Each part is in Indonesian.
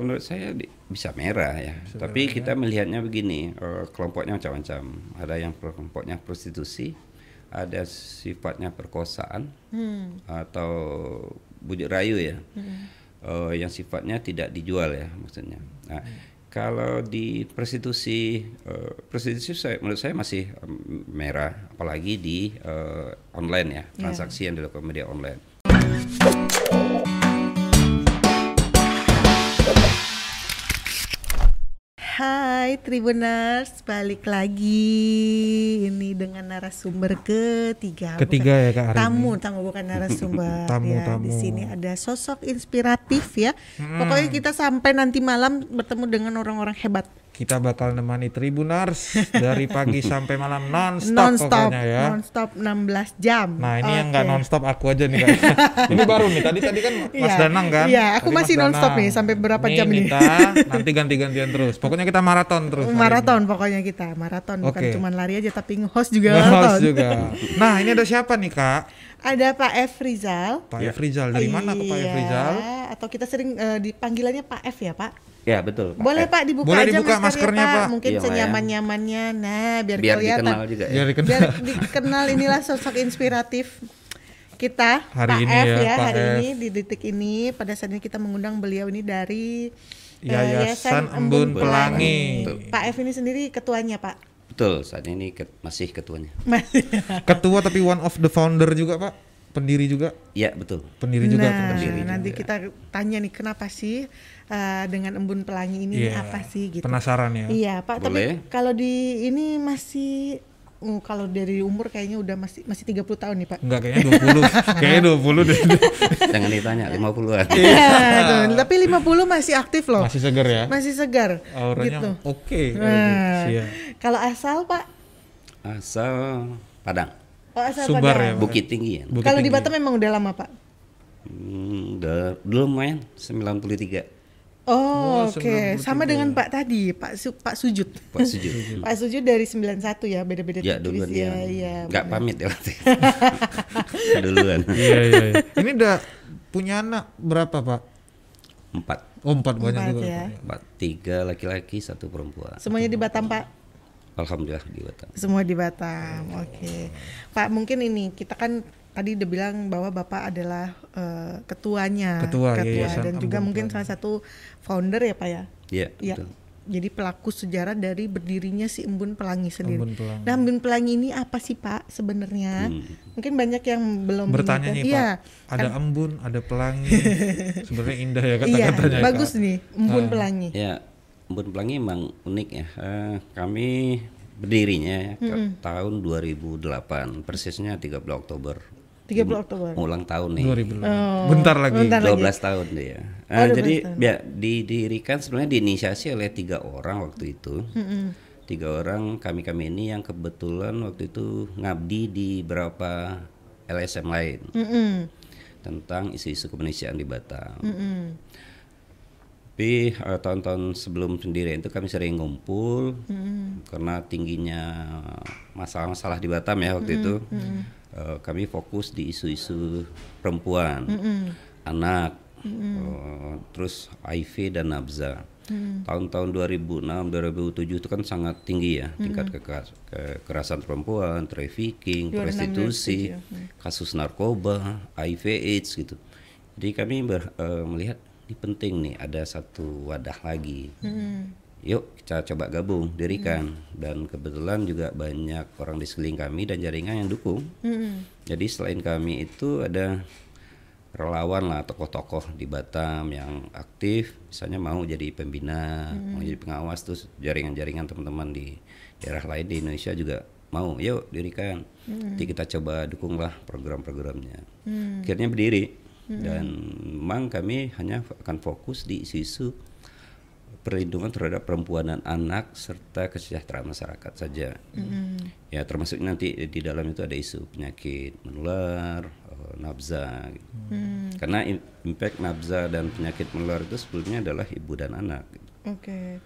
Menurut saya bisa merah ya, tapi kita melihatnya begini, eh, kelompoknya macam-macam. Ada yang kelompoknya prostitusi, ada sifatnya perkosaan atau bujuk rayu ya, Eh, yang sifatnya tidak dijual ya maksudnya. Nah, kalau di prostitusi, eh, prostitusi saya, menurut saya masih merah, apalagi di eh, online ya, transaksi yang dilakukan media online. Hai Tribuners, balik lagi ini dengan narasumber ketiga. Ketiga Bukan- ya, Kak, hari Tamu, tamu bukan narasumber. Tamu, ya. tamu. Di sini ada sosok inspiratif ya. Pokoknya kita sampai nanti malam bertemu dengan orang-orang hebat. Kita bakal nemani Tribunars dari pagi sampai malam non-stop, Non-stop, pokoknya ya. non-stop 16 jam. Nah ini yang nggak non-stop aku aja nih Kak. ini baru nih, tadi tadi kan Mas Iya. Danang kan? Iya, aku Tadi masih Mas non-stop nih, sampai berapa jam ini? Nita, nanti ganti-gantian terus. Pokoknya kita maraton terus. Maraton pokoknya kita, maraton bukan Oke. cuma lari aja tapi nge-host juga. Nge-host maraton. juga. Nah ini ada siapa nih Kak? Ada Pak F Rizal. Pak F. Rizal. Dari mana tuh Pak F. Iya, Rizal? Atau kita sering eh, dipanggilannya Pak F ya Pak? Ya betul. Pak Boleh F. Pak dibuka Boleh aja dibuka maskernya, Pak. Mungkin Iya, ya. senyaman-nyamannya. Nah, biar, biar kelihatan. dikenal juga ya. Biar dikenal. Biar dikenal inilah sosok inspiratif kita Hari Pak ini F ya, ya, Pak hari F. ini di detik ini pada saat ini kita mengundang beliau ini dari eh, Yayasan Embun Pelangi. Pak F ini sendiri ketuanya Pak. Betul, saat ini ket- masih ketuanya. Ketua tapi one of the founder juga Pak. Pendiri juga. Ya betul. Pendiri juga. nah, pendiri nanti juga. kita tanya nih kenapa sih eh, dengan embun pelangi ini Iya. apa sih gitu. Penasaran ya. Iya Pak, Boleh. tapi kalau di ini masih mm, kalau dari umur kayaknya udah masih masih 30 tahun nih Pak. Enggak kayaknya 20. kayaknya 20 deh. Jangan ditanya 50-an. Iya, tuh. tapi 50 masih aktif loh. Masih seger ya. Masih segar. Auranya gitu. oke. Nah, Siap. kalau asal Pak, Asal Padang, oh asal Sumbar Padang. ya, Pak? Bukit Tinggi ya. Kalau di. Batam memang udah lama Pak. Hmm, udah belum main 93 Oh, Oh, oke. 93. Sama dengan Pak tadi, Pak Su Pak Sujud. Pak Sujud. Pak Sujud dari 91 ya, beda-beda ya duluan ya. Iya. Nggak benar. pamit ya waktu duluan. Iya iya. iya. Ini udah punya anak berapa pak? Empat. Oh empat banyak Empat juga. ya. Empat. Tiga laki-laki, satu perempuan. Semuanya di Batam, Pak. Alhamdulillah di Batam. Semua di Batam. Oke. Pak, mungkin ini kita kan tadi udah bilang bahwa Bapak adalah eh, ketuanya. Ketua Yayasan dan juga mungkin salah satu founder ya, Pak ya. Iya, Iya. betul. Jadi pelaku sejarah dari berdirinya si Embun Pelangi sendiri. Embun Pelangi. Nah, Embun Pelangi ini apa sih, Pak, sebenarnya? Hmm. Mungkin banyak yang belum Bertanya kan. nih Iya. pak. Ada embun, ada pelangi. Sebenarnya indah ya Iya, kata-katanya. Kak. bagus nih, Embun Ah. Pelangi. Ya, Embun Pelangi emang unik ya. Eh, kami berdirinya ya, ke tahun 2008, persisnya 30 Oktober. 30 Oktober. Ulang tahun nih. 2008. Oh, Bentar lagi. bentar. 12 tahun dia. Oh, Eh, 12 jadi tahun. ya didirikan sebenarnya diinisiasi oleh tiga orang waktu itu. Tiga orang kami kami ini yang kebetulan waktu itu ngabdi di beberapa LSM lain Mm-mm. tentang isu-isu kemanusiaan di Batam. Mm-mm. Tapi eh, tahun-tahun sebelum pendirian itu kami sering ngumpul karena tingginya masalah-masalah di Batam ya waktu itu. Eh, kami fokus di isu-isu perempuan, anak, eh, terus HIV dan nabza. Tahun-tahun 2006, 2007 itu kan sangat tinggi ya tingkat keka- kekerasan perempuan, trafficking, 2006, prostitusi, 2007, kasus narkoba, HIV AIDS gitu. Jadi kami ber- eh, melihat ini penting nih ada satu wadah lagi. Yuk kita coba gabung, dirikan. Dan kebetulan juga banyak orang di sekeliling kami dan jaringan yang dukung. Jadi selain kami itu ada relawan lah tokoh-tokoh di Batam yang aktif, misalnya mau jadi pembina, mau jadi pengawas terus jaringan-jaringan teman-teman di daerah lain di Indonesia juga mau, yuk dirikan. Nanti kita coba dukunglah program-programnya. Akhirnya berdiri. Dan memang kami hanya akan fokus di isu-isu perlindungan terhadap perempuan dan anak serta kesejahteraan masyarakat saja. Ya termasuk nanti di dalam itu ada isu penyakit menular, eh, nabza. gitu. Karena im- impact nabza dan penyakit menular itu sebetulnya adalah ibu dan anak. gitu. Oke.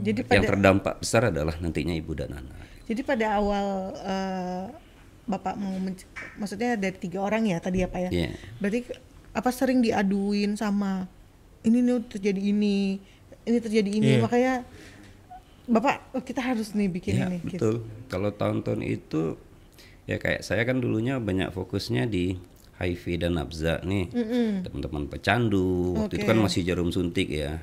Jadi Yang pada terdampak besar adalah nantinya ibu dan anak. jadi pada awal eh, Bapak mau menc- maksudnya dari tiga orang ya tadi ya Pak ya. Iya. Berarti apa sering diaduin sama ini nih terjadi ini ini terjadi ini Iya. makanya bapak kita harus nih bikin Ya, ini gitu. betul. Kalau tahun-tahun itu ya kayak saya kan dulunya banyak fokusnya di HIV dan nabza nih. Teman-teman pecandu, waktu itu kan masih jarum suntik ya.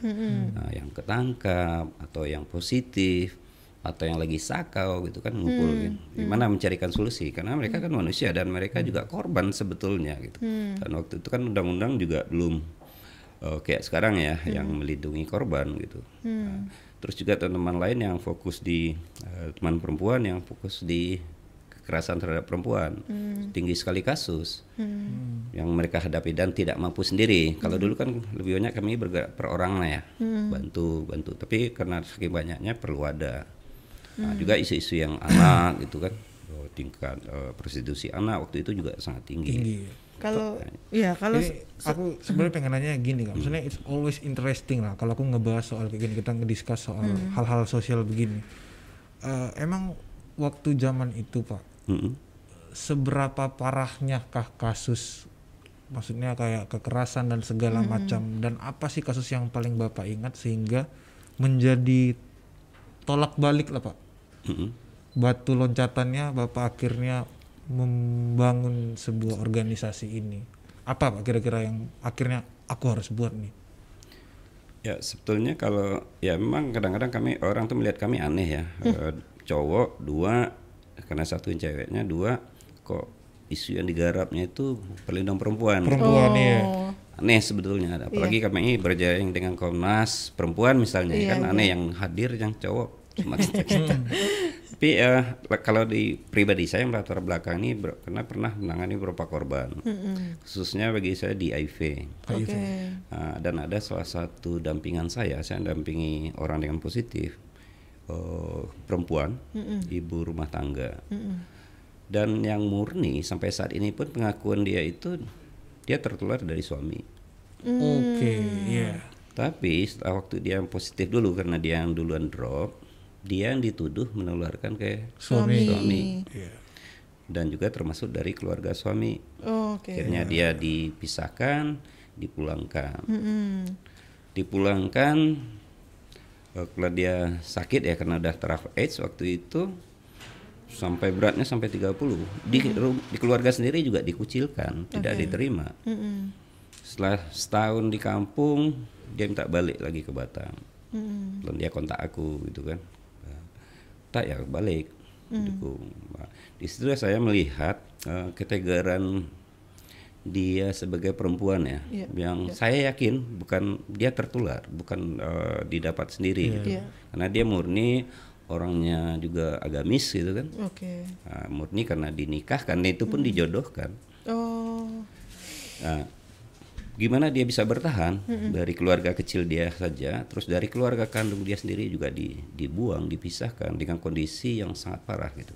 Nah, yang ketangkap atau yang positif atau yang lagi sakau gitu kan ngumpul Mm, gitu. Gimana mencarikan solusi karena mereka kan manusia dan mereka juga korban sebetulnya gitu. Mm. Dan waktu itu kan undang-undang juga belum eh, kayak sekarang ya yang melindungi korban gitu. Nah, terus juga teman-teman lain yang fokus di eh, teman perempuan yang fokus di kekerasan terhadap perempuan. Tinggi sekali kasus yang mereka hadapi dan tidak mampu sendiri. Kalau dulu kan lebih banyak kami bergerak per orang lah ya, bantu bantu. Tapi karena saking banyaknya perlu ada. Nah, juga isu-isu yang anak gitu kan, oh, tingkat eh, prostitusi anak waktu itu juga sangat tinggi. tinggi Kalau ya kalau Jadi aku sebenarnya pengen nanya gini kan, maksudnya it's always interesting lah kalau aku ngebahas soal kayak gini kita ngediskus soal hal-hal sosial begini. Eh, emang waktu zaman itu pak, Mm-mm. seberapa parahnya kah kasus, maksudnya kayak kekerasan dan segala macam dan apa sih kasus yang paling bapak ingat sehingga menjadi tolak balik lah pak, Mm-mm. batu loncatannya bapak akhirnya membangun sebuah organisasi ini. Apa pak kira-kira yang akhirnya aku harus buat nih? Ya sebetulnya kalau ya memang kadang-kadang kami orang tuh melihat kami aneh ya. Eh, cowok dua karena satu ceweknya dua kok isu yang digarapnya itu perlindungan perempuan. Perempuan Oh. ya. aneh sebetulnya apalagi kami berjaring dengan Komnas perempuan misalnya Iya, kan aneh yang hadir yang cowok. Cuma kita kita tapi eh, kalau di pribadi saya yang latar belakang ini ber- karena pernah menangani beberapa korban khususnya bagi saya di HIV Oke. Nah, dan ada salah satu dampingan saya, saya dampingi orang dengan positif, eh, perempuan, ibu rumah tangga. Dan yang murni sampai saat ini pun pengakuan dia itu dia tertular dari suami. Oke, iya. Tapi setelah waktu dia yang positif dulu karena dia yang duluan drop, dia yang dituduh menularkan ke Suami. suami Iya. dan juga termasuk dari keluarga suami. Oh, Oke. Akhirnya dia dipisahkan, dipulangkan. Mm-mm. dipulangkan eh, kalau dia sakit ya karena udah teraf AIDS waktu itu sampai beratnya sampai 30 di ru- di keluarga sendiri juga dikucilkan tidak diterima Mm-mm. setelah setahun di kampung dia minta balik lagi ke Batam Mm-mm. lalu dia kontak aku gitu kan Tak ya balik. Dukung. Nah, di situ saya melihat eh, ketegaran dia sebagai perempuan ya Iya, yang saya yakin bukan dia tertular bukan eh, didapat sendiri gitu. Iya. karena dia murni orangnya juga agamis gitu kan. Oke. Nah, murni karena dinikahkan itu pun dijodohkan. Oh. Nah, gimana dia bisa bertahan dari keluarga kecil dia saja, terus dari keluarga kandung dia sendiri juga di, dibuang, dipisahkan dengan kondisi yang sangat parah gitu.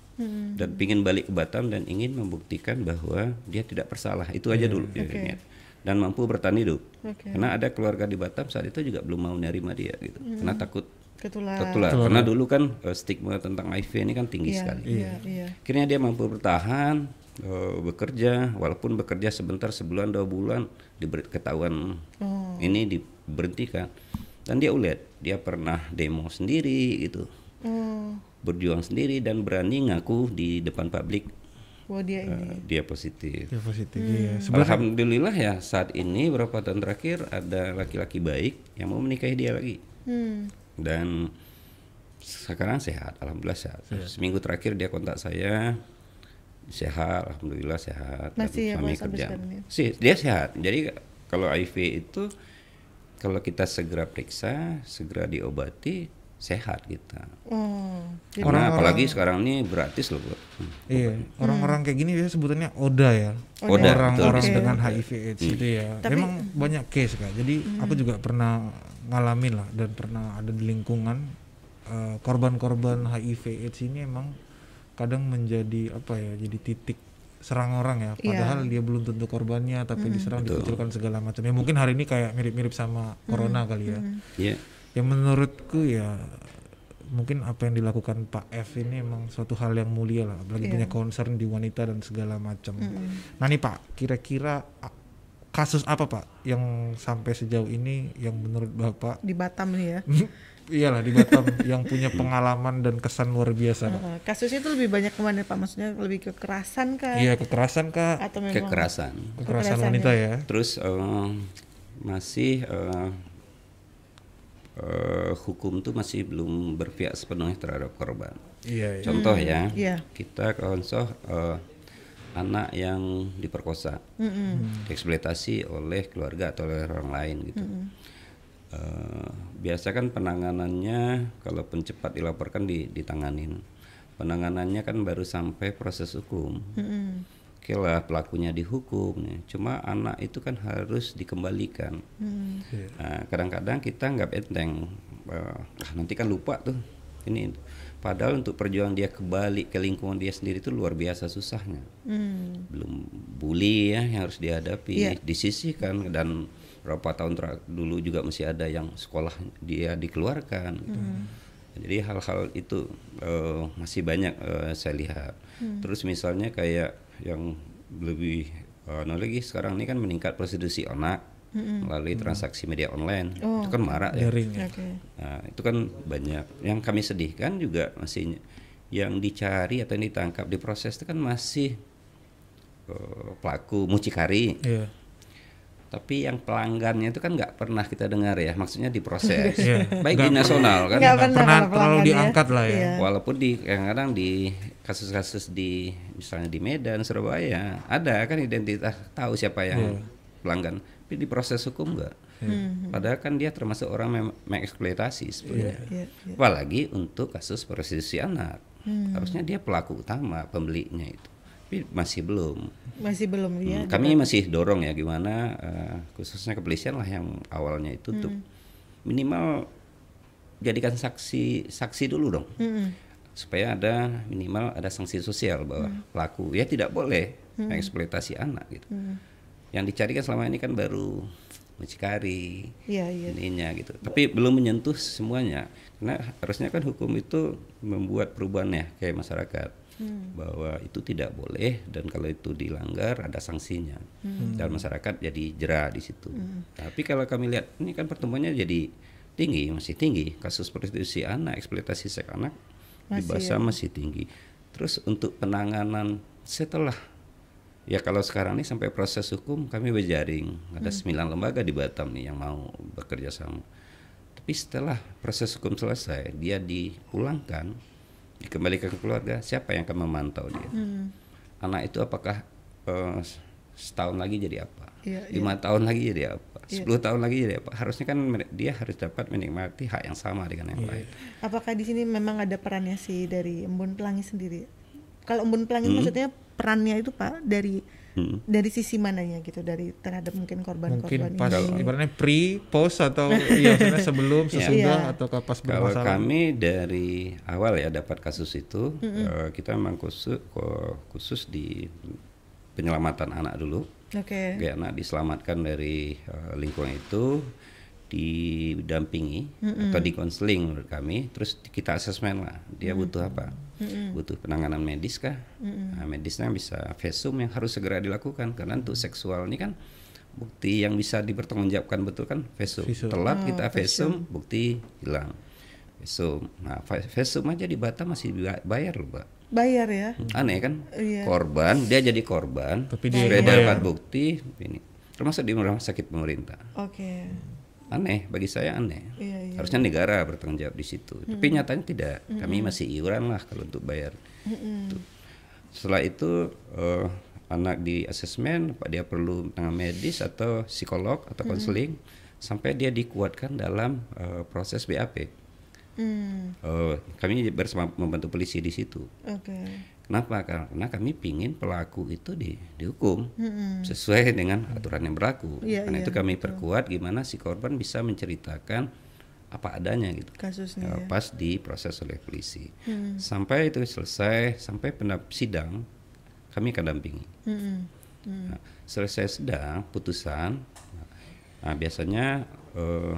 Dan pingin balik ke Batam dan ingin membuktikan bahwa dia tidak bersalah. Itu aja dulu dia Oke. niat. Dan mampu bertahan hidup. Oke. Karena ada keluarga di Batam saat itu juga belum mau nerima dia gitu. Karena takut Ketular. tertular. Karena dulu kan eh, stigma tentang HIV ini kan tinggi Iya, sekali. Iya, iya. Akhirnya dia mampu bertahan, eh, bekerja, walaupun bekerja sebentar sebulan dua bulan ketahuan Oh. ini diberhentikan. Dan dia ulet, dia pernah demo sendiri gitu, Oh. berjuang sendiri dan berani ngaku di depan publik Wah dia ini. eh, dia positif. Ya positif. Hmm. Iya. Sebenarnya Alhamdulillah ya saat ini beberapa tahun terakhir ada laki-laki baik yang mau menikahi dia lagi Hmm. dan sekarang sehat, alhamdulillah sehat. Iya. Seminggu terakhir dia kontak saya sehat, alhamdulillah sehat. dan Masih ya, suami Mas, sampai kerja. ya? Sih, dia sehat. Jadi kalau HIV itu kalau kita segera periksa, segera diobati, sehat kita. Oh. Jadi, Karena apalagi sekarang ini gratis loh, Bu. Hmm. Iya, orang-orang kayak gini biasanya sebutannya ODA ya. Oda, Orang-orang betul. dengan. HIV AIDS itu ya. Tapi- Memang banyak case kan. Jadi aku juga pernah ngalamin lah dan pernah ada di lingkungan eh, korban-korban HIV AIDS ini emang kadang menjadi apa ya? Jadi titik serang orang ya. Iya. Padahal dia belum tentu korbannya tapi diserang dikucilkan segala macam. Ya mungkin hari ini kayak mirip-mirip sama corona kali ya. Iya. yang menurutku ya mungkin apa yang dilakukan Pak F ini emang suatu hal yang mulia lah apalagi Iya. punya concern di wanita dan segala macam. Nah nih Pak kira-kira kasus apa pak yang sampai sejauh ini yang menurut bapak di Batam nih ya. Iyalah di Batam yang punya pengalaman dan kesan luar biasa. Heeh, kasusnya itu lebih banyak ke mana Pak? Maksudnya lebih kekerasan kah? iya kekerasan kak. Atau memang kekerasan. Kekerasan wanita ya? terus eh, masih eh, eh, hukum tuh masih belum berpihak sepenuhnya terhadap korban. Iya iya. Contoh ya Iya. kita konsoh eh, anak yang diperkosa. Eksploitasi oleh keluarga atau oleh orang lain gitu. Eh, biasa kan penanganannya kalau pencepat dilaporkan di, ditanganin penanganannya kan baru sampai proses hukum Mm-mm. Oke lah pelakunya dihukum nih. Cuma anak itu kan harus dikembalikan. Mm. Iya. Nah, kadang-kadang kita nggak enteng. Eh, ah, nanti kan lupa tuh. Ini padahal untuk perjuangan dia kembali ke lingkungan dia sendiri itu luar biasa susahnya. Mm. Belum bully ya yang harus dihadapi, Iya. disisihkan dan berapa tahun dulu juga masih ada yang sekolah dia dikeluarkan. gitu. Jadi hal-hal itu eh, masih banyak eh, saya lihat. Terus misalnya kayak yang lebih anu lagi sekarang ini kan meningkat prostitusi anak melalui transaksi media online. Oh. Itu kan marak ya. daring ya Oke. Nah, itu kan banyak. Yang kami sedihkan juga masih yang dicari atau yang ditangkap diproses itu kan masih eh, pelaku mucikari. iya Tapi yang pelanggannya itu kan nggak pernah kita dengar ya, maksudnya diproses. Iya. Baik di nasional kan. Nggak Nggak pernah pernah kalau terlalu ya. diangkat lah ya Iya. Walaupun di kadang-kadang di kasus-kasus di misalnya di Medan, Surabaya ada kan identitas tahu siapa yang Iya. pelanggan, tapi di proses hukum enggak. Padahal kan dia termasuk orang yang mengeksploitasi sebenarnya. Iya, iya. Apalagi untuk kasus prostitusi anak. Harusnya dia pelaku utama pembelinya itu. Tapi masih belum. Masih belum ya. Hmm, kami masih dorong ya gimana eh, khususnya kepolisian lah yang awalnya itu untuk minimal jadikan saksi saksi dulu dong Mm-mm. supaya ada minimal ada sanksi sosial bahwa pelaku ya tidak boleh mengeksploitasi anak gitu. Yang dicari kan selama ini kan baru mucikari Iya, iya. ininya gitu. Tapi belum menyentuh semuanya. Karena harusnya kan hukum itu membuat perubahan ya kayak masyarakat bahwa itu tidak boleh dan kalau itu dilanggar ada sanksinya. Dan masyarakat jadi jerah di situ. Tapi kalau kami lihat ini kan pertumbuhannya jadi tinggi, masih tinggi. Kasus prostitusi anak, eksploitasi seks anak di Masih Batam masih tinggi. Terus untuk penanganan setelah Ya kalau sekarang ini sampai proses hukum kami berjaring ada sembilan lembaga di Batam nih yang mau bekerja sama. Tapi setelah proses hukum selesai dia dipulangkan, dikembalikan ke keluarga, siapa yang akan memantau dia? Anak itu apakah eh, setahun lagi jadi apa? Iya, Lima tahun lagi jadi apa? Iya. Sepuluh tahun lagi jadi apa? Harusnya kan dia harus dapat menikmati hak yang sama dengan yang lain. Apakah di sini memang ada perannya sih dari Embun Pelangi sendiri? Kalau Embun Pelangi Hmm. maksudnya perannya itu Pak dari Hmm. dari sisi mananya gitu dari terhadap mungkin korban-korban mungkin pas ini. ibaratnya pre post atau iya maksudnya sebelum sesudah Iya. atau pas Kalau bermasalah kami dari awal ya dapat kasus itu, eh, kita memang khusus khusus di penyelamatan anak dulu. Oke. Kayak anak diselamatkan dari eh, lingkungan itu, didampingi atau dikonseling menurut kami, terus kita asesmen lah dia butuh apa, butuh penanganan medis kah? Nah, medisnya bisa vesum yang harus segera dilakukan karena untuk seksual ini kan bukti yang bisa dipertanggungjawabkan betul kan vesum. Visum. Telat Oh, kita vesum, bukti hilang. Vesum. Nah, ve- vesum aja di Batam masih bayar loh, Mbak. Bayar ya. Aneh kan? Iya. Korban, dia jadi korban, Tapi dia dapat bukti ini. Termasuk di rumah sakit pemerintah. Oke. Aneh bagi saya aneh. Iya, iya. Harusnya negara bertanggung jawab di situ. Tapi nyatanya tidak. Kami masih iuran lah kalau untuk bayar. Tuh. Setelah itu eh, anak di asesmen, apa dia perlu penanganan medis atau psikolog atau konseling sampai dia dikuatkan dalam eh, proses BAP. Hmm. Eh, kami bersama membantu polisi di situ. Oke. Kenapa? Karena kami pingin pelaku itu di, dihukum Mm-mm. sesuai dengan aturan yang berlaku. Iya, Karena iya, itu kami perkuat gimana si korban bisa menceritakan apa adanya gitu. Kasusnya ya. pas diproses oleh polisi. Hmm. Sampai itu selesai, sampai pendap sidang kami akan dampingi. Mm-mm. Hmm. Nah, selesai sidang putusan, nah, biasanya eh,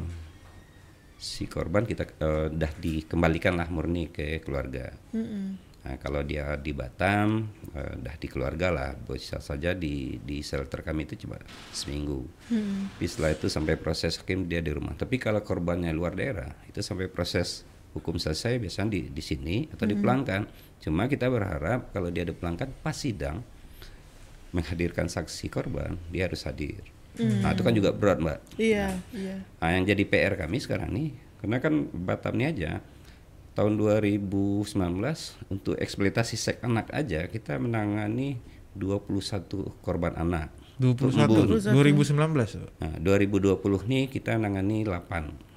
si korban kita eh, dah dikembalikan lah murni ke keluarga. Mm-mm. Nah, kalau dia di Batam, eh, dah di keluarga lah, bisa saja di di shelter kami itu cuma seminggu. Tapi setelah itu sampai proses hakim dia di rumah. Tapi kalau korbannya luar daerah, itu sampai proses hukum selesai biasanya di di sini atau dipulangkan. Cuma kita berharap kalau dia dipulangkan pas sidang menghadirkan saksi korban, dia harus hadir. Nah itu kan juga berat mbak. Iya, iya. Nah, yang jadi PR kami sekarang nih, karena kan Batam ini aja tahun 2019 untuk eksploitasi seks anak aja kita menangani 21 korban anak. 21 Embun. 2019 Nah, 2020 nih kita menangani 8.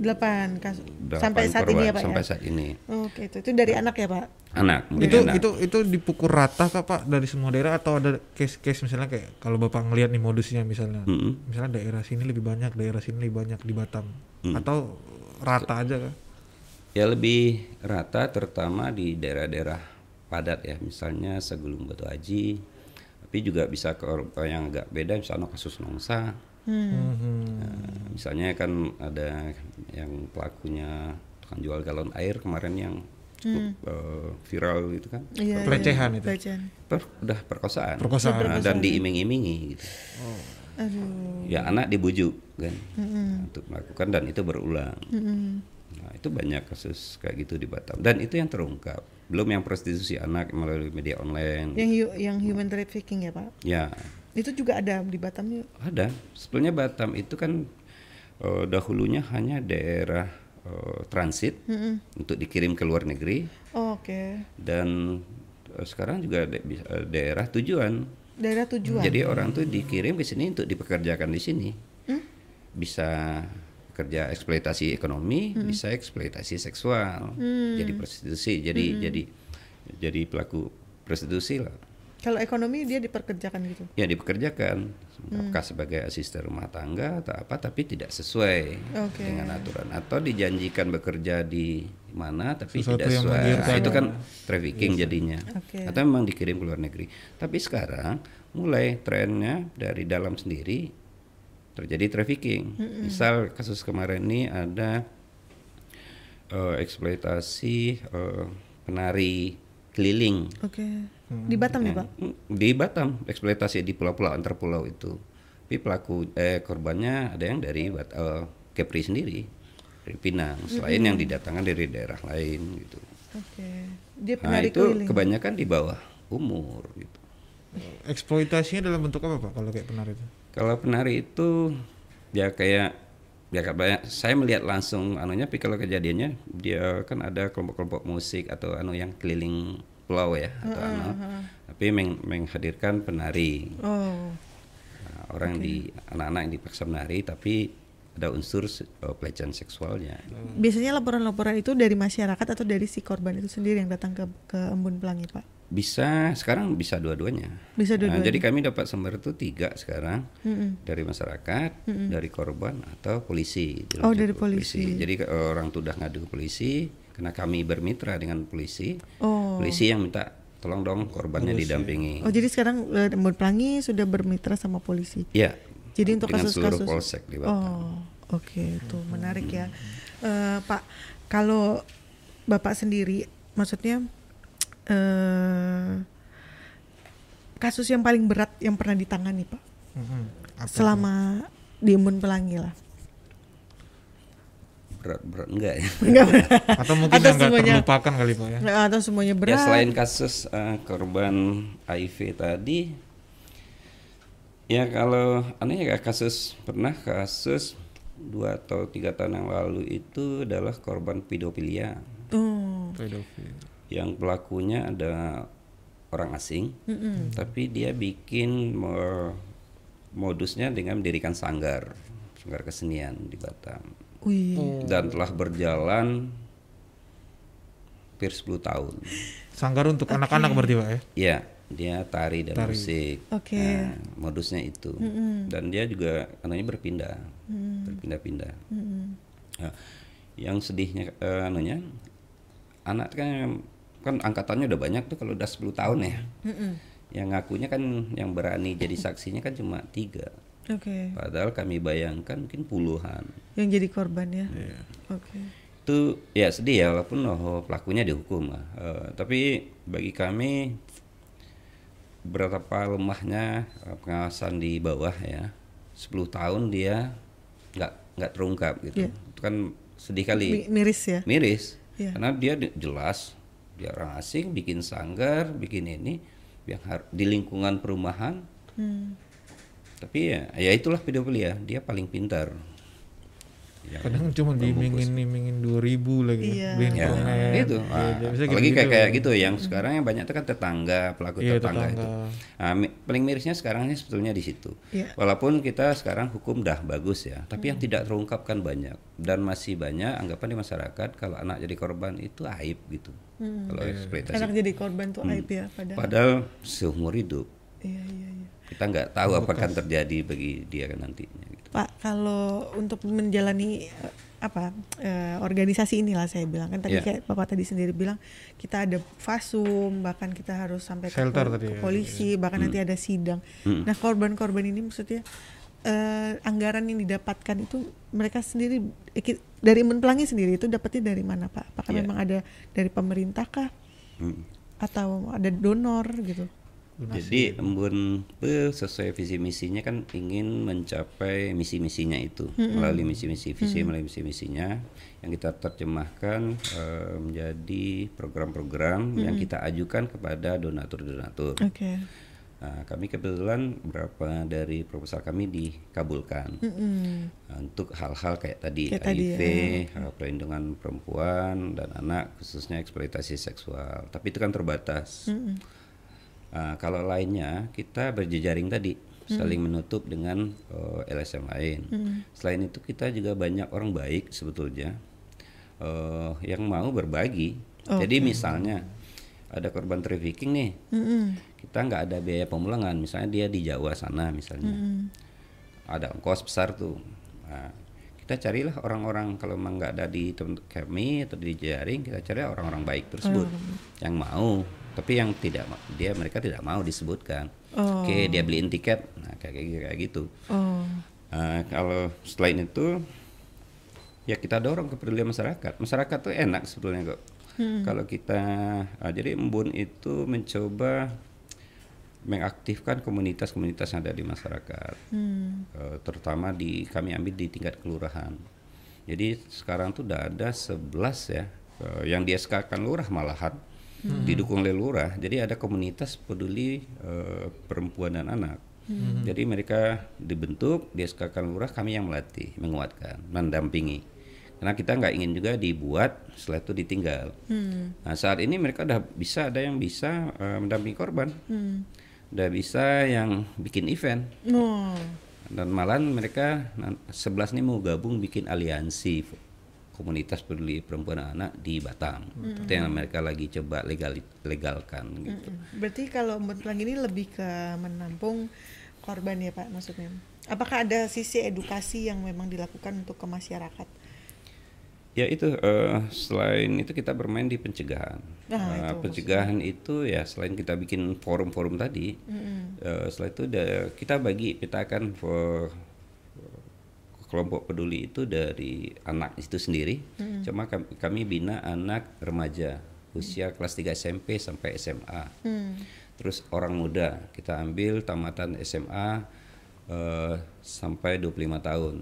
Delapan kasus. 8 Sampai saat korban, ini ya Pak Sampai ya? saat ini. Oke, itu. Itu dari anak ya Pak? Anak, itu anak. itu itu dipukul rata kak pak dari semua daerah atau ada case-case misalnya kayak kalau bapak ngelihat nih modusnya misalnya Mm-mm. misalnya daerah sini lebih banyak daerah sini lebih banyak di Batam Mm. atau rata aja kak Ya lebih rata terutama di daerah-daerah padat ya, misalnya Segulung Batu Haji, tapi juga bisa ke yang agak beda misalnya kasus Nongsa. Nah, misalnya kan ada yang pelakunya tukang jual galon air kemarin yang cukup eh, viral gitu kan, Iya. Pelecehan iya. itu. Pelecehan. Per- udah perkosaan, Perkosaan. Nah, dan diiming-imingi gitu. Aduh. Ya anak dibujuk kan untuk melakukan dan itu berulang. Nah, itu banyak kasus kayak gitu di Batam dan itu yang terungkap. Belum yang prostitusi anak melalui media online. Yang hu- yang human trafficking ya Pak? Ya, Itu juga ada di Batam yuk. ada. Sebetulnya Batam itu kan eh, dahulunya hanya daerah eh, transit untuk dikirim ke luar negeri Oh, Oke. dan eh, sekarang juga da- daerah tujuan. Daerah tujuan. Jadi orang tuh dikirim ke sini untuk dipekerjakan di sini. Bisa kerja eksploitasi ekonomi, bisa eksploitasi seksual, jadi prostitusi, jadi jadi jadi pelaku prostitusi lah. Kalau ekonomi dia diperkerjakan gitu. Ya dipekerjakan apakah sebagai asisten rumah tangga atau apa tapi tidak sesuai Oke. dengan aturan atau dijanjikan bekerja di mana tapi Sesuatu tidak sesuai. Nah, itu kan trafficking jadinya. Oke. Atau memang dikirim ke luar negeri. Tapi sekarang mulai trennya dari dalam sendiri terjadi trafficking. Misal kasus kemarin ini ada eh, eksploitasi eh, penari keliling Oke. Di Batam ya Pak? Di Batam, eksploitasi di pulau-pulau antar pulau itu. Tapi pelaku eh korbannya ada yang dari Bat- eh, Kepri sendiri, dari Pinang, selain yang didatangkan dari daerah lain gitu. Oke. Dia Nah itu keliling. kebanyakan di bawah umur gitu. eksploitasinya dalam bentuk apa pak kalau kayak penari itu Kalau penari itu ya kayak ya kayak banyak- saya melihat langsung anunya tapi kalau kejadiannya dia kan ada kelompok-kelompok musik atau anu yang keliling pulau ya atau anu tapi meng- menghadirkan penari Oh. Nah, orang di anak-anak yang dipaksa menari tapi ada unsur eh, pelecehan seksualnya. Biasanya laporan-laporan itu dari masyarakat atau dari si korban itu sendiri yang datang ke ke Embun Pelangi Pak? Bisa sekarang bisa dua-duanya. Bisa Nah, dua-duanya. jadi kami dapat sumber itu tiga sekarang dari masyarakat, dari korban atau polisi. Oh, dari ke polisi. Jadi orang tuh udah ngadu ke polisi karena kami bermitra dengan polisi. Oh. Polisi yang minta tolong dong korbannya didampingi. Oh jadi sekarang Embun Pelangi sudah bermitra sama polisi. Iya. Jadi untuk kasus-kasus polsek di Batam. Oh, oke, itu menarik ya. Eh, Pak, kalau Bapak sendiri maksudnya eh kasus yang paling berat yang pernah ditangani, Pak? Apa? Selama di Embun Pelangi lah. Berat-berat enggak ya? Enggak berat. atau mungkin Atau yang nggak semuanya- terlupakan kali pak ya Atau semuanya berat. Ya selain kasus eh, korban HIV tadi, ya kalau aneh ya kasus pernah kasus dua atau tiga tahun yang lalu itu adalah korban pedofilia Oh, pedofil yang pelakunya ada orang asing, tapi dia bikin mo- modusnya dengan mendirikan sanggar, sanggar kesenian di Batam wih. dan telah berjalan hampir 10 tahun. sanggar untuk anak-anak berarti pak ya Iya, dia tari dan Tari. musik. Oke. Nah, modusnya itu. Dan dia juga anunya berpindah, berpindah-pindah. Nah, yang sedihnya eh, anunya, anak kan kan angkatannya udah banyak tuh kalau udah 10 tahun ya. Yang ngakunya kan yang berani jadi saksinya kan cuma tiga. Oke. Padahal kami bayangkan mungkin puluhan. Yang jadi korban ya. Iya. Oke. itu ya sedih ya walaupun oh, pelakunya dihukum lah. Eh, tapi bagi kami berapa lemahnya eh, pengawasan di bawah ya 10 tahun dia nggak nggak terungkap gitu Iya. itu kan sedih kali Mi- miris ya. miris Iya. karena dia di- jelas dia orang asing bikin sanggar bikin ini yang di lingkungan perumahan. Hmm. tapi ya ya itulah pedofilia dia paling pintar Yang- kadang cuma diimingin imingin dua ribu lagi. Iya. beliin ya, itu. Iya, Ah, dia bisa apalagi kayak gitu-gitu kayak gitu yang sekarang yang banyak itu kan tetangga pelaku Iya, tetangga, itu. tetangga. Ah, mi- paling mirisnya sekarangnya sebetulnya di situ. Iya. walaupun kita sekarang hukum dah bagus ya tapi yang tidak terungkap kan banyak. Dan masih banyak anggapan di masyarakat kalau anak jadi korban itu aib gitu. Kalau eksploitasi Anak jadi korban tuh aib ya padahal. padahal seumur hidup. Iya iya iya. kita nggak tahu apa akan terjadi bagi dia kan nantinya. gitu. Pak, kalau untuk menjalani eh, apa eh, organisasi inilah saya bilang kan tadi Iya. kayak Bapak tadi sendiri bilang kita ada fasum bahkan kita harus sampai ke, Shelter pol- tadi ke ya, polisi bahkan nanti ada sidang. Hmm. Nah korban-korban ini maksudnya eh, anggaran yang didapatkan itu mereka sendiri eh, dari Menpelangi sendiri itu dapatnya dari mana Pak? Apakah Iya. memang ada dari pemerintah kah Hmm. atau ada donor gitu? Jadi embun sesuai visi misinya kan ingin mencapai misi misinya itu melalui misi misi visi melalui misi misinya yang kita terjemahkan eh, menjadi program-program yang kita ajukan kepada donatur-donatur. Oke. Nah, kami kebetulan beberapa dari proposal kami dikabulkan. Nah, untuk hal-hal kayak tadi Kayak tadi, HIV, ya. eh, perlindungan perempuan dan anak khususnya eksploitasi seksual. Tapi itu kan terbatas. Mm-mm. Nah, kalau lainnya kita berjejaring tadi saling menutup dengan eh, LSM lain. Selain itu kita juga banyak orang baik sebetulnya eh, yang mau berbagi. Jadi misalnya ada korban trafficking nih, Mm-mm. kita nggak ada biaya pemulangan. Misalnya dia di Jawa sana misalnya, ada ongkos besar tuh. Nah, kita carilah orang-orang kalau memang nggak ada di teman kami atau di jaring, kita cari orang-orang baik tersebut yang mau. Tapi yang tidak, dia mereka tidak mau disebutkan. Oh. Oke, dia beliin tiket, nah kayak kayak gitu. Oh. Nah, kalau selain itu ya kita dorong kepedulian masyarakat. Masyarakat tuh enak sebetulnya kok. Kalau kita ah, jadi Embun itu mencoba mengaktifkan komunitas-komunitas yang ada di masyarakat. Hmm. Eh, terutama di kami ambil di tingkat kelurahan. Jadi sekarang tuh udah ada 11 ya eh, yang di SK kan lurah malahan didukung oleh lurah. Jadi ada komunitas peduli eh, perempuan dan anak. Jadi mereka dibentuk di SK kan lurah kami yang melatih, menguatkan, mendampingi. Karena kita nggak ingin juga dibuat setelah itu ditinggal. Hmm. Nah saat ini mereka udah bisa ada yang bisa eh, mendampingi korban, Hmm. udah bisa yang bikin event Oh. dan malahan mereka 11 ini mau gabung bikin aliansi komunitas peduli perempuan dan anak di Batam. Itu yang mereka lagi coba legal legalkan gitu. Mm-mm. Berarti kalau Pelangi ini lebih ke menampung korban ya Pak maksudnya. Apakah ada sisi edukasi yang memang dilakukan untuk ke masyarakat? Ya itu eh, selain itu kita bermain di pencegahan. Nah, itu pencegahan itu ya selain kita bikin forum-forum tadi, eh, setelah itu da- kita bagi petakan for- kelompok peduli itu dari anak itu sendiri. Cuma kami, kami bina anak remaja usia kelas 3 SMP sampai SMA. Hmm. Terus orang muda kita ambil tamatan SMA eh, sampai 25 tahun.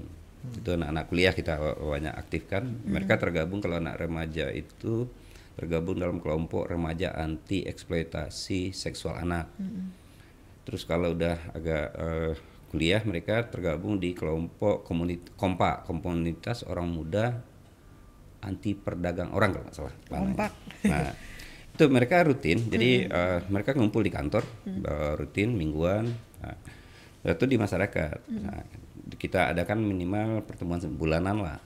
Itu anak-anak kuliah kita banyak aktifkan. Mereka tergabung kalau anak remaja itu tergabung dalam kelompok remaja anti eksploitasi seksual anak. Terus kalau udah agak eh, kuliah mereka tergabung di kelompok komunit kompa komunitas orang muda anti perdagang orang kalau nggak salah. Kompak. Nah itu mereka rutin, jadi eh, mereka ngumpul di kantor eh, rutin mingguan. Nah, itu di masyarakat. Nah, kita adakan minimal pertemuan bulanan lah.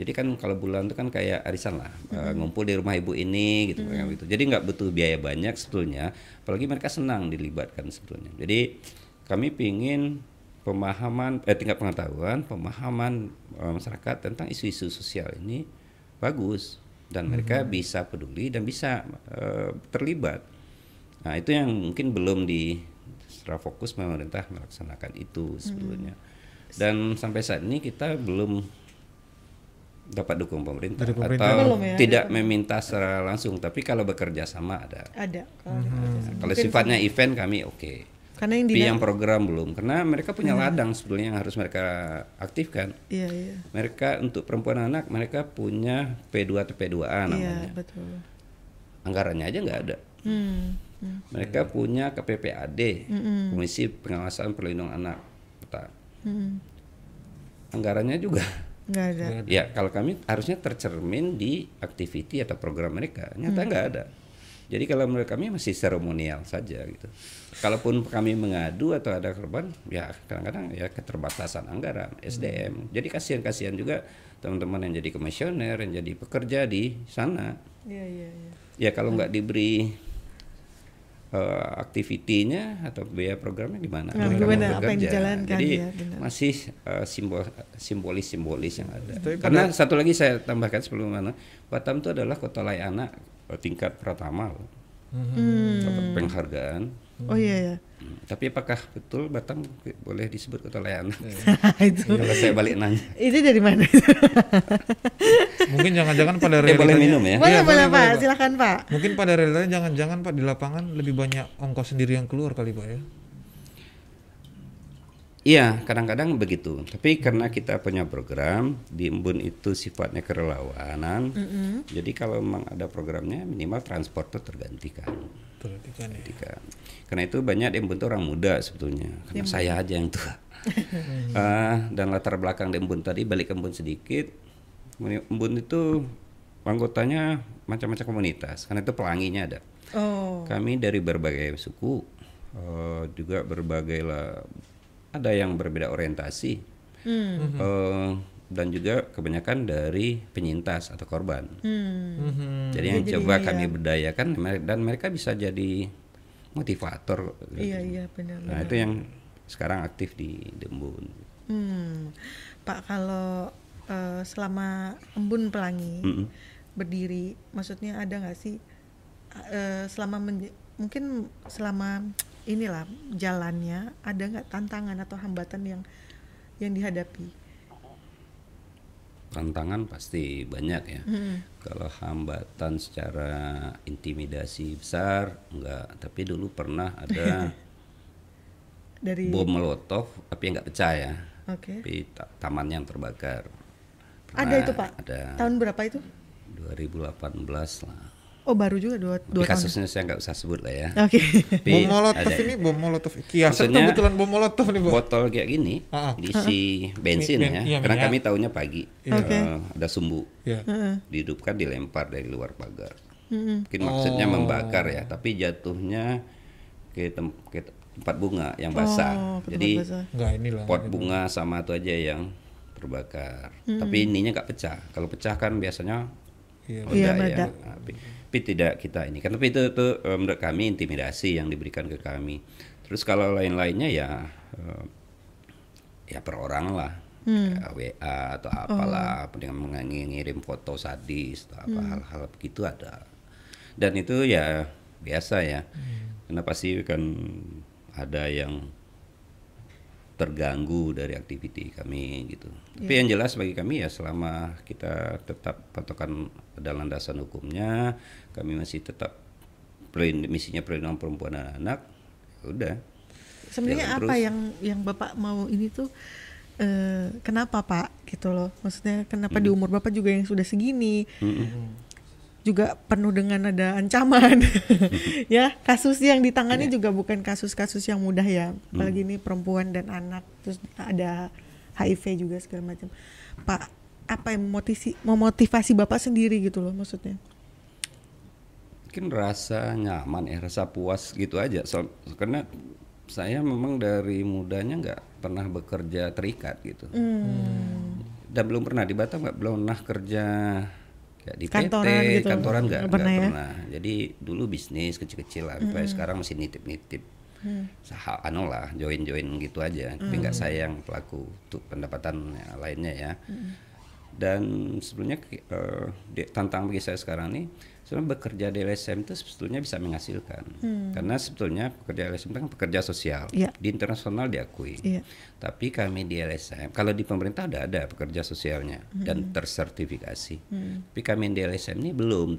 Jadi kan kalau bulan itu kan kayak arisan lah, eh, ngumpul di rumah ibu ini gitu, kayak gitu. Jadi nggak butuh biaya banyak sebetulnya, apalagi mereka senang dilibatkan sebetulnya. Jadi kami pingin pemahaman, eh, tingkat pengetahuan, pemahaman eh, masyarakat tentang isu-isu sosial ini bagus dan mereka bisa peduli dan bisa eh, terlibat. Nah itu yang mungkin belum di secara fokus pemerintah melaksanakan itu sebetulnya. Dan sampai saat ini kita belum dapat dukung pemerintah, Dari pemerintah. atau Belum ya? tidak meminta secara langsung tapi kalau bekerja sama ada Ada. Kalau Protes. kalau sifatnya event kami oke Karena yang di yang program belum karena mereka punya ladang sebetulnya yang harus mereka aktifkan Iya, iya. mereka untuk perempuan anak mereka punya P2 atau P2A Iya, namanya betul. anggarannya aja nggak ada Hmm. hmm. mereka punya KPPAD Komisi Pengawasan Perlindungan Anak Kota Hmm. anggarannya juga Nggak ada. ya kalau kami harusnya tercermin di activity atau program mereka nyata nggak ada jadi kalau menurut kami masih seremonial saja gitu. Kalaupun kami mengadu atau ada korban ya kadang-kadang ya keterbatasan anggaran SDM jadi kasihan-kasihan juga teman-teman yang jadi komisioner yang jadi pekerja di sana. Iya, iya, iya. ya kalau nggak diberi eh, aktivitinya atau biaya programnya gimana? Nah, gimana? apa yang dijalankan, Jadi ya, benar. masih eh, simbol simbolis-simbolis yang ada. Tapi Karena satu lagi saya tambahkan sebelum mana, Batam itu adalah kota layak anak tingkat pertama loh. Hmm. Dapat penghargaan. Oh iya ya. Hmm, Tapi apakah betul Batam boleh disebut kota layak anak? itu. Kalau saya balik nanya. Itu dari mana? Mungkin jangan-jangan pada Eh, boleh realitanya- minum ya? boleh, Iya, boleh, Pak. Pak. Silakan, Pak. Mungkin pada realitanya jangan-jangan Pak di lapangan lebih banyak ongkos sendiri yang keluar kali Pak ya. Iya, kadang-kadang begitu. Tapi karena kita punya program di Embun itu sifatnya kerelawanan, jadi kalau memang ada programnya minimal transport itu tergantikan. Perhatikan ya. Tergantikan. Karena itu banyak di Embun itu orang muda sebetulnya. Karena saya aja yang tua. Eh, dan latar belakang di Embun tadi balik ke Embun sedikit. Embun itu anggotanya macam-macam komunitas. Karena itu pelanginya ada. Oh. Kami dari berbagai suku, eh, juga berbagai lah, ada yang berbeda orientasi, Hmm. eh, dan juga kebanyakan dari penyintas atau korban. Hmm. Mhm. Jadi yang coba kami berdayakan mer- dan mereka bisa jadi motivator. Iya, iya, benar. Nah itu yang sekarang aktif di Dembun. Hmm. Pak, kalau eh, selama Embun Pelangi Mm-mm. berdiri, maksudnya ada nggak sih eh, selama mungkin selama inilah jalannya ada nggak tantangan atau hambatan yang yang dihadapi? Tantangan pasti banyak ya. Hmm. Kalau hambatan secara intimidasi besar enggak, tapi dulu pernah ada Dari bom molotov tapi nggak pecah ya. Oke. Tapi ta- taman yang terbakar. Ada Pernah itu, Pak? Ada. Tahun berapa itu? 2018 lah. Oh, baru juga dua, dua tahun. kasusnya saya nggak usah sebut lah ya. Oke. Tapi Bom molotov ada ini bom molotov kiasan Maksudnya- kebetulan bom molotov nih Bu. botol kayak gini Ah, ah. diisi bensin Ben- ya. iya, Karena minyak. kami tahunya pagi. Oke. Eh, ada sumbu Ya. Heeh. dihidupkan dilempar dari luar pagar. Mungkin maksudnya Oh. membakar ya, tapi jatuhnya ke, tem- ke tempat bunga yang basah. Oh, Jadi basah. Enggak inilah. pot bunga sama itu aja yang terbakar. Tapi ininya nggak pecah. Kalau pecah kan biasanya Iya. Iya, ya. meledak. Nah, Tapi, tapi tidak kita ini kan. Tapi itu itu eh, menurut kami intimidasi yang diberikan ke kami. Terus kalau lain-lainnya ya eh, ya per orang lah. Kayak WA atau apalah dengan mengirim foto sadis atau apa hal-hal begitu ada. Dan itu ya biasa ya. Karena pasti kan ada yang terganggu dari aktiviti kami gitu. Tapi yang jelas bagi kami ya selama kita tetap patokan pada landasan hukumnya, kami masih tetap misinya perlindungan perempuan dan anak. ya Udah. Sebenarnya apa terus. yang yang Bapak mau ini tuh eh, kenapa Pak gitu loh? Maksudnya kenapa di umur Bapak juga yang sudah segini juga penuh dengan ada ancaman. Ya kasus yang ditangani juga bukan kasus-kasus yang mudah ya. Apalagi ini perempuan dan anak terus ada HIV juga segala macam. Pak apa yang memotivasi memotivasi Bapak sendiri gitu loh maksudnya? Mungkin rasa nyaman ya, rasa puas gitu aja. So, karena saya memang dari mudanya nggak pernah bekerja terikat gitu. Dan belum pernah di Batam nggak belum pernah kerja kayak di Kantoran PT, gitu? kantoran nggak pernah pernah, ya? Jadi dulu bisnis kecil-kecil lah, sampai sekarang masih nitip-nitip. Sah, anu lah, join-join gitu aja. Tapi nggak saya yang pelaku untuk pendapatan lainnya ya. dan sebetulnya uh, di, tantangan bagi saya sekarang ini sebenarnya bekerja di LSM itu sebetulnya bisa menghasilkan hmm. karena sebetulnya pekerja LSM itu kan pekerja sosial yeah. di internasional diakui yeah. tapi kami di LSM kalau di pemerintah ada ada pekerja sosialnya hmm. dan tersertifikasi hmm. tapi kami di LSM ini belum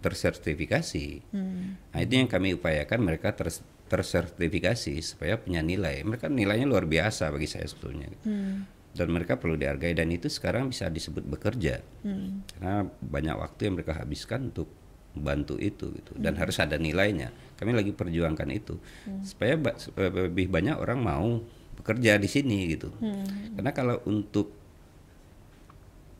tersertifikasi hmm. nah itu yang kami upayakan mereka ter tersertifikasi supaya punya nilai mereka nilainya luar biasa bagi saya sebetulnya hmm dan mereka perlu dihargai dan itu sekarang bisa disebut bekerja hmm. karena banyak waktu yang mereka habiskan untuk membantu itu gitu dan hmm. harus ada nilainya kami lagi perjuangkan itu hmm. supaya ba lebih banyak orang mau bekerja di sini gitu hmm. karena kalau untuk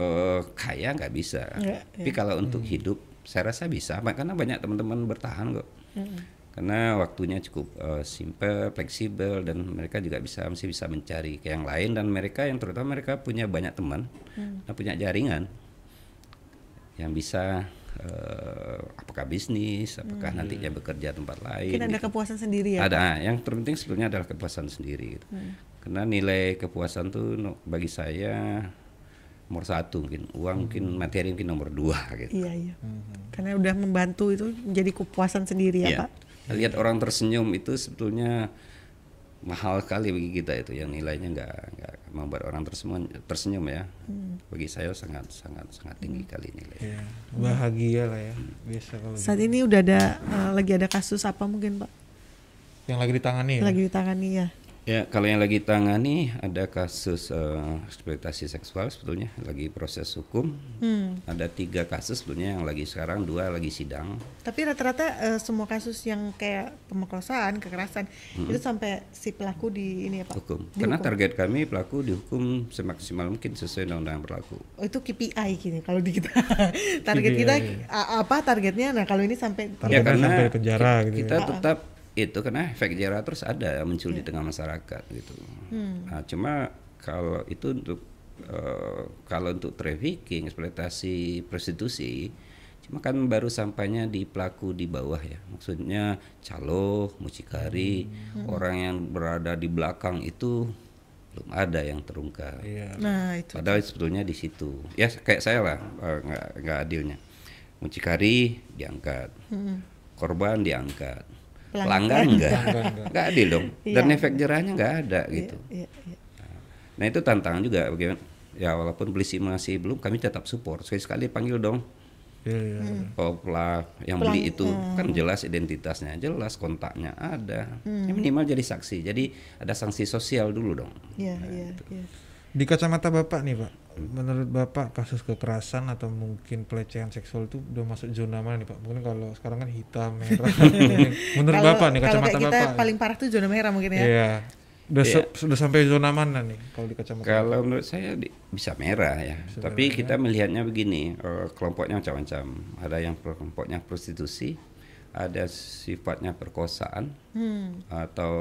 uh, kaya nggak bisa ya, tapi ya. kalau untuk hmm. hidup saya rasa bisa karena banyak teman-teman bertahan kok hmm. karena waktunya cukup uh, simple fleksibel dan mereka juga bisa masih bisa mencari ke yang lain dan mereka yang terutama mereka punya banyak teman hmm. dan punya jaringan yang bisa uh, apakah bisnis, apakah hmm. nantinya bekerja tempat lain. Mungkin ada gitu. kepuasan sendiri ya. Ada, yang terpenting sebetulnya adalah kepuasan sendiri. Gitu. Hmm. Karena nilai kepuasan tuh bagi saya nomor satu mungkin uang hmm. mungkin materi mungkin nomor dua gitu. Iya iya. Hmm. Karena udah membantu itu menjadi kepuasan sendiri ya, ya. pak. Lihat orang tersenyum itu sebetulnya mahal sekali bagi kita itu yang nilainya nggak nggak membuat orang tersenyum tersenyum ya hmm. bagi saya sangat sangat sangat tinggi hmm. kali nilai ya, bahagia lah ya hmm. biasa kalau saat gitu. ini udah ada uh, lagi ada kasus apa mungkin pak yang lagi ditangani lagi ya? ditangani ya Ya, kalau yang lagi tangani ada kasus uh, eksploitasi seksual sebetulnya lagi proses hukum. Hmm. Ada tiga kasus sebetulnya yang lagi sekarang dua lagi sidang. Tapi rata-rata uh, semua kasus yang kayak pemerkosaan, kekerasan hmm. itu sampai si pelaku di ini ya pak? Hukum. Di Karena target kami pelaku dihukum semaksimal mungkin sesuai undang-undang yang berlaku. Oh itu KPI gini kalau di kita target kita apa targetnya? Nah kalau ini sampai ya, karena sampai penjara gitu. Kita ya. tetap itu karena efek jerah terus ada muncul yeah. di iya. tengah masyarakat gitu. Hmm. Nah, cuma kalau itu untuk uh, kalau untuk trafficking, eksploitasi prostitusi, cuma kan baru sampainya di pelaku di bawah ya. Maksudnya calo, mucikari, hmm. orang yang berada di belakang itu belum ada yang terungkap. Yeah. Nah, itu. Padahal sebetulnya di situ. Ya kayak saya lah eh, nggak uh, nggak adilnya. Mucikari diangkat. Hmm. Korban diangkat pelanggan enggak enggak adil dong dan iya. efek jerahnya enggak ada iya, gitu iya, iya, nah itu tantangan juga bagaimana ya walaupun polisi masih belum kami tetap support sekali sekali panggil dong yeah. Oh, yang Pelang, beli itu hmm. kan jelas identitasnya, jelas kontaknya ada. Hmm. Ya, minimal jadi saksi. Jadi ada sanksi sosial dulu dong. Nah, gitu. yeah. Di kacamata Bapak nih, Pak menurut Bapak kasus kekerasan atau mungkin pelecehan seksual itu udah masuk zona mana nih Pak? Mungkin kalau sekarang kan hitam, merah. menurut kalau, Bapak nih kacamata kita Bapak. paling parah tuh zona merah mungkin ya. Iya. Udah yeah. sudah sampai zona mana nih kalau di kacamata? Kalau menurut saya di, bisa merah ya. Bisa Tapi merah, kita ya. melihatnya begini, uh, kelompoknya macam-macam. Ada yang kelompoknya prostitusi, ada sifatnya perkosaan hmm. atau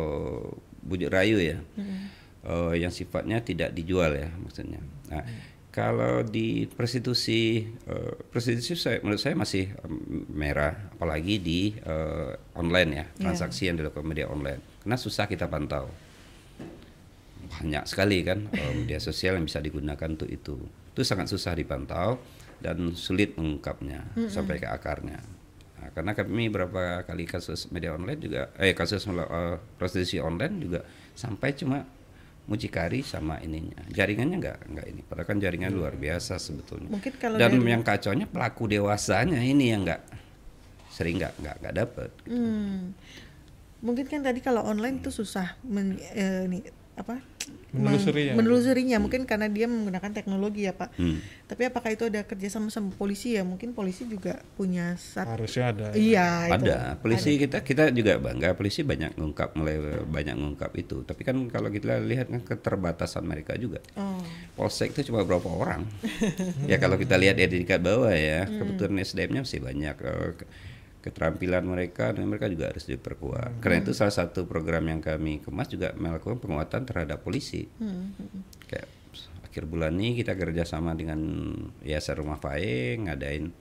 bujuk rayu ya. Hmm uh, yang sifatnya tidak dijual ya maksudnya. Nah, hmm. kalau di prostitusi uh, prostitusi saya, menurut saya masih um, merah apalagi di uh, online ya, ya. transaksi yeah. yang dilakukan media online. Karena susah kita pantau. Banyak sekali kan uh, media sosial yang bisa digunakan untuk itu. Itu sangat susah dipantau dan sulit mengungkapnya mm -hmm. sampai ke akarnya. Nah, karena kami beberapa kali kasus media online juga eh kasus uh, prostitusi online juga sampai cuma mucikari sama ininya jaringannya nggak nggak ini padahal kan jaringan hmm. luar biasa sebetulnya Mungkin kalau dan dari... yang kacaunya pelaku dewasanya ini yang nggak sering nggak nggak nggak dapet gitu. hmm. mungkin kan tadi kalau online tuh susah men, eh, ini apa menelusurinya. menelusurinya mungkin karena dia menggunakan teknologi ya pak. Hmm. Tapi apakah itu ada kerjasama sama polisi ya? Mungkin polisi juga punya sat... harusnya ada. Iya. Ada. Itu. Polisi ada. kita kita juga bangga polisi banyak ngungkap mulai banyak ngungkap itu. Tapi kan kalau kita lihat kan keterbatasan mereka juga. Oh. Polsek itu cuma berapa orang? ya kalau kita lihat di tingkat bawah ya, hmm. kebetulan SDM-nya masih banyak keterampilan mereka dan mereka juga harus diperkuat. Hmm. Karena itu salah satu program yang kami kemas juga melakukan penguatan terhadap polisi. Hmm. Kayak akhir bulan ini kita kerjasama dengan Yayasan Rumah Fae ngadain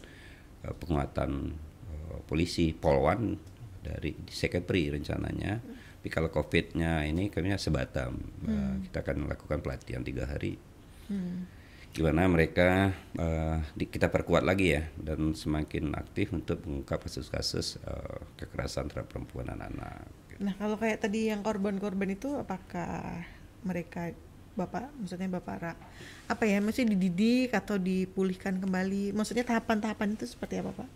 uh, penguatan uh, polisi Polwan dari Sekepri rencananya. Hmm. Tapi kalau COVID-nya ini kami sebatam. Hmm. Uh, kita akan melakukan pelatihan tiga hari. Hmm gimana mereka uh, di, kita perkuat lagi ya dan semakin aktif untuk mengungkap kasus-kasus uh, kekerasan terhadap perempuan dan anak. Nah kalau kayak tadi yang korban-korban itu apakah mereka bapak maksudnya bapak Ra apa ya masih dididik atau dipulihkan kembali maksudnya tahapan-tahapan itu seperti apa pak?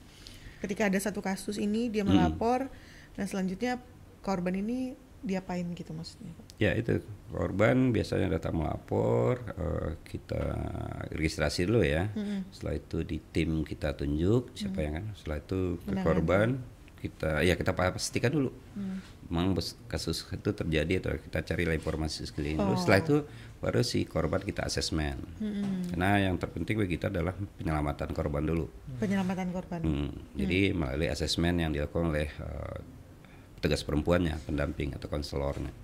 Ketika ada satu kasus ini dia Hmm. melapor dan selanjutnya korban ini diapain gitu maksudnya? Ya itu korban biasanya datang melapor, eh, kita registrasi dulu ya. Setelah itu di tim kita tunjuk siapa yang kan. Setelah itu ke Menangani. korban kita ya kita pastikan dulu. Memang bes- kasus itu terjadi atau kita carilah informasi sekeliling dulu. Setelah itu baru si korban kita asesmen. Karena yang terpenting bagi kita adalah penyelamatan korban dulu. Penyelamatan korban. Hmm, Jadi melalui asesmen yang dilakukan oleh eh, petugas perempuannya, pendamping atau konselornya.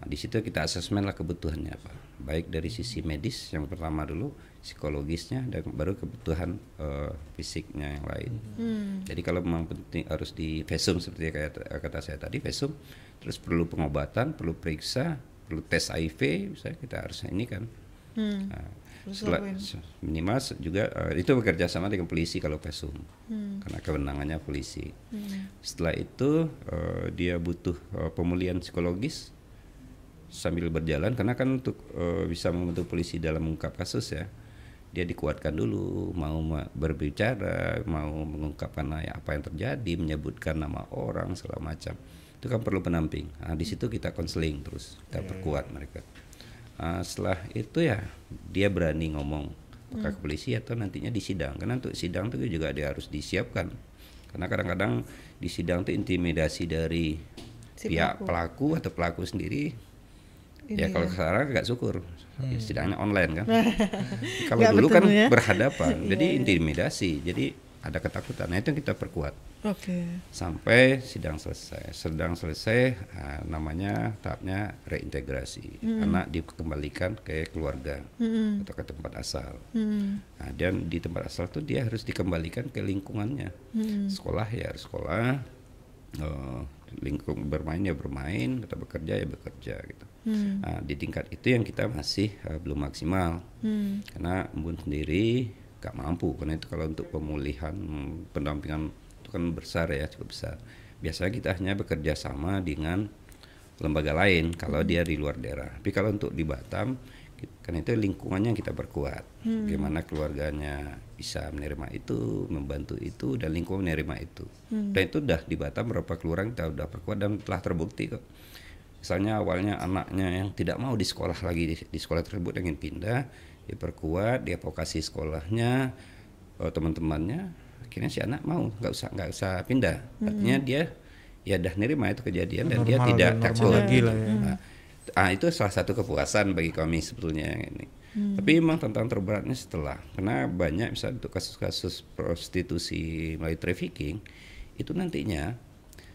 Nah, di situ kita asesmen lah kebutuhannya apa, baik dari sisi medis yang pertama dulu, psikologisnya dan baru kebutuhan eh, fisiknya yang lain. Jadi kalau memang penting harus di vesum seperti kayak t- kata saya tadi vesum, terus perlu pengobatan, perlu periksa, perlu tes HIV, misalnya kita harus ini kan. Nah, Minimal juga eh, itu bekerja sama dengan polisi kalau pesum. Karena kewenangannya polisi. Setelah itu eh, dia butuh eh, pemulihan psikologis sambil berjalan. Karena kan untuk eh, bisa membantu polisi dalam mengungkap kasus ya dia dikuatkan dulu. Mau ma- berbicara mau mengungkapkan ya, apa yang terjadi menyebutkan nama orang segala macam. Itu kan perlu penamping. Nah, di situ kita konseling terus. Kita perkuat mereka Ah, setelah itu ya dia berani ngomong apakah ke polisi atau nantinya di sidang karena untuk sidang itu juga dia harus disiapkan karena kadang-kadang di sidang itu intimidasi dari Si pihak pelaku. pelaku. atau pelaku sendiri ya Ini kalau ya. sekarang agak syukur sidangnya online kan kalau dulu kan ya. berhadapan jadi Iya, iya. intimidasi jadi ada ketakutan nah itu yang kita perkuat Oke. sampai sidang selesai. Sedang selesai ah, namanya tahapnya reintegrasi. Anak dikembalikan ke keluarga atau ke tempat asal. Hmm. Nah, dan di tempat asal tuh dia harus dikembalikan ke lingkungannya. Sekolah ya harus sekolah. eh, lingkung bermain ya bermain, atau bekerja ya bekerja gitu. Nah, di tingkat itu yang kita masih eh, belum maksimal. Hmm. Karena Embun sendiri gak mampu karena itu kalau untuk pemulihan hmm, pendampingan itu kan besar ya cukup besar. Biasanya kita hanya bekerja sama dengan lembaga lain kalau dia di luar daerah. Tapi kalau untuk di Batam kan itu lingkungannya yang kita perkuat. Bagaimana keluarganya bisa menerima itu, membantu itu dan lingkungan menerima itu. Dan itu udah di Batam berapa kelurahan kita udah perkuat dan telah terbukti kok. Misalnya awalnya anaknya yang tidak mau di sekolah lagi di, di sekolah tersebut ingin pindah, diperkuat, dia vokasi sekolahnya, eh, teman-temannya, akhirnya si anak mau nggak usah nggak usah pindah. Artinya dia ya dah nerima itu kejadian dan dia Normal tidak dan normal takut. lagi lah ya. Nah, ah, itu salah satu kepuasan bagi kami sebetulnya yang ini. Tapi memang tantangan terberatnya setelah karena banyak misalnya untuk kasus-kasus prostitusi melalui trafficking itu nantinya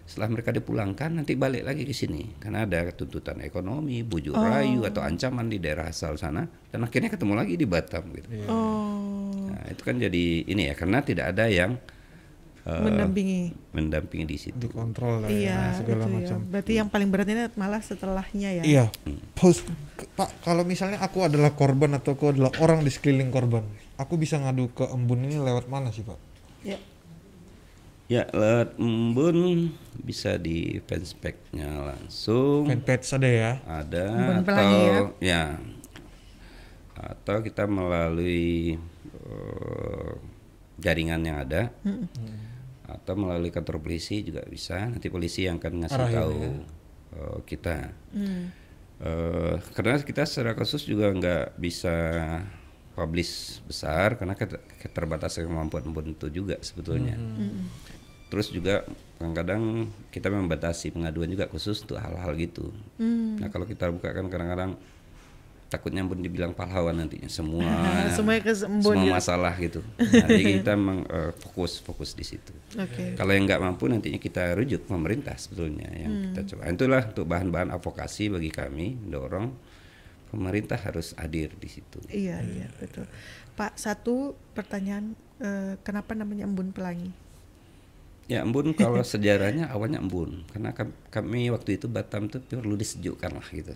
setelah mereka dipulangkan nanti balik lagi ke sini karena ada tuntutan ekonomi, bujuk rayu atau ancaman di daerah asal sana dan akhirnya ketemu lagi di Batam gitu. Oh. Nah, itu kan jadi ini ya karena tidak ada yang eh, Mendampingi. mendampingi di situ. dikontrol lah Iya, ya, segala itu ya. macam. Berarti yang paling berat ini malah setelahnya ya. Iya. Pos, ke- Pak, kalau misalnya aku adalah korban atau aku adalah orang di sekeliling korban, aku bisa ngadu ke embun ini lewat mana sih, Pak? Ya. Ya, lewat embun bisa di fanspage-nya langsung. Fanpage ada ya. ada Embun atau Pelangi ya. atau kita melalui eh, jaringan yang ada atau melalui kantor polisi juga bisa nanti polisi yang akan ngasih Arahin tahu ya. eh, kita Hmm. Eh, karena kita secara khusus juga nggak bisa publish besar karena ket- keterbatasan kemampuan embun itu juga sebetulnya terus juga kadang-kadang kita membatasi pengaduan juga khusus untuk hal-hal gitu Hmm. Nah kalau kita buka kan kadang-kadang takutnya pun dibilang pahlawan nantinya semua semua ya. masalah gitu. Nah, jadi kita memang eh, fokus fokus di situ. Oke. Kalau yang nggak mampu nantinya kita rujuk pemerintah sebetulnya yang Hmm. kita coba. Itulah untuk bahan-bahan advokasi bagi kami dorong pemerintah harus hadir di situ. Iya, iya, betul. Pak, satu pertanyaan eh, kenapa namanya Embun Pelangi? Ya embun kalau sejarahnya awalnya embun karena kam- kami waktu itu Batam tuh perlu disejukkan lah gitu.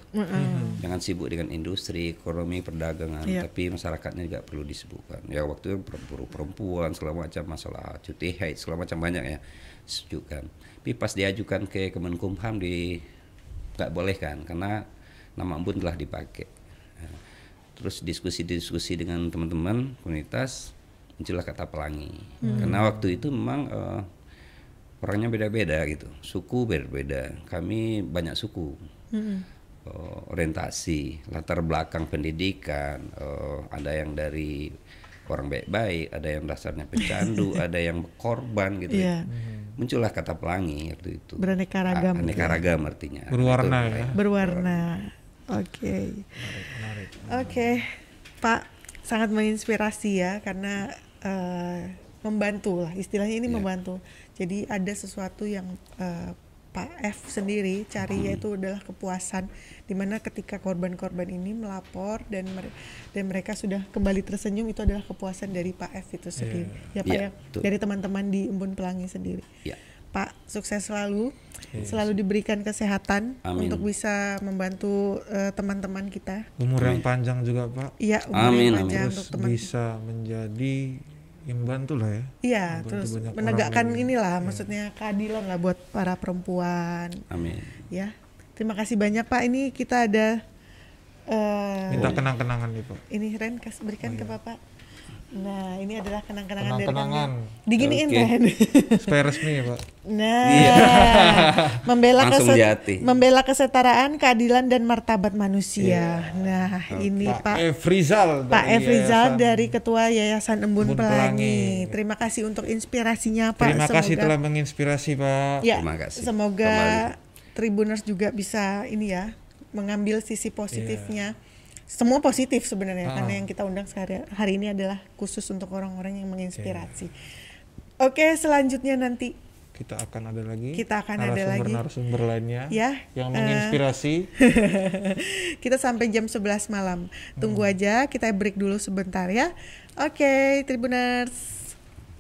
Jangan sibuk dengan industri, ekonomi, perdagangan, Iya. tapi masyarakatnya juga perlu disebutkan. Ya waktu itu perempuan, perempuan segala macam masalah cuti haid segala macam banyak ya disejukkan. Tapi pas diajukan ke Kemenkumham di nggak boleh kan karena nama embun telah dipakai. Nah, terus diskusi-diskusi dengan teman-teman komunitas muncullah kata pelangi karena waktu itu memang eh, orangnya beda-beda gitu suku beda-beda kami banyak suku Eh, orientasi latar belakang pendidikan eh, ada yang dari orang baik-baik ada yang dasarnya pecandu ada yang korban gitu Iya. ya. muncullah kata pelangi waktu itu Beraneka ragam Ah, aneka ragam artinya Berwarna Itu, ya. berwarna. Oke. Oke, Pak, sangat menginspirasi ya karena eh, membantu lah istilahnya ini Iya. membantu. Jadi ada sesuatu yang eh, Pak F sendiri cari Hmm. yaitu adalah kepuasan di mana ketika korban-korban ini melapor dan mere- dan mereka sudah kembali tersenyum itu adalah kepuasan dari Pak F itu sendiri ya Pak Iya, ya betul. dari teman-teman di Embun Pelangi sendiri. ya Pak sukses selalu, selalu diberikan kesehatan Amin. untuk bisa membantu eh, teman-teman kita. Umur yang panjang juga Pak. Iya, umur Amin, yang amin. panjang Terus untuk teman. bisa menjadi tuh lah ya. Iya, terus menegakkan orang Iya. inilah, maksudnya keadilan lah buat para perempuan, amin ya. Terima kasih banyak Pak. Ini kita ada eh Minta kenang-kenangan nih Pak. ini Ren kas berikan ke Bapak. Nah, ini adalah kenang-kenangan dari kami. Diginiin Oke. Ren. Supaya resmi ya Pak. Nah, Iya. membela Langsung kese- di hati. membela kesetaraan, keadilan dan martabat manusia. Nah, ini Pak Pak F. Rizal. Pak dari F. Rizal Yayasan. dari Ketua Yayasan Embun, Embun Pelangi. Pelangi. Terima kasih untuk inspirasinya Pak. Terima kasih Semoga- telah menginspirasi Pak. Ya, Terima kasih. semoga Kembali. Tribuners juga bisa ini ya mengambil sisi Iya. positifnya. Semua positif sebenarnya Ah. karena yang kita undang sehari hari ini adalah khusus untuk orang-orang yang menginspirasi. Iya. Oke, selanjutnya nanti Kita akan ada lagi. Kita akan ada lagi. Narasumber lainnya. ya Yang eh, menginspirasi. kita sampai jam 11 malam. Tunggu Hmm. aja, kita break dulu sebentar ya. Oke, Tribuners.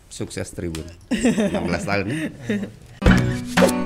sukses Tribun 16 tahun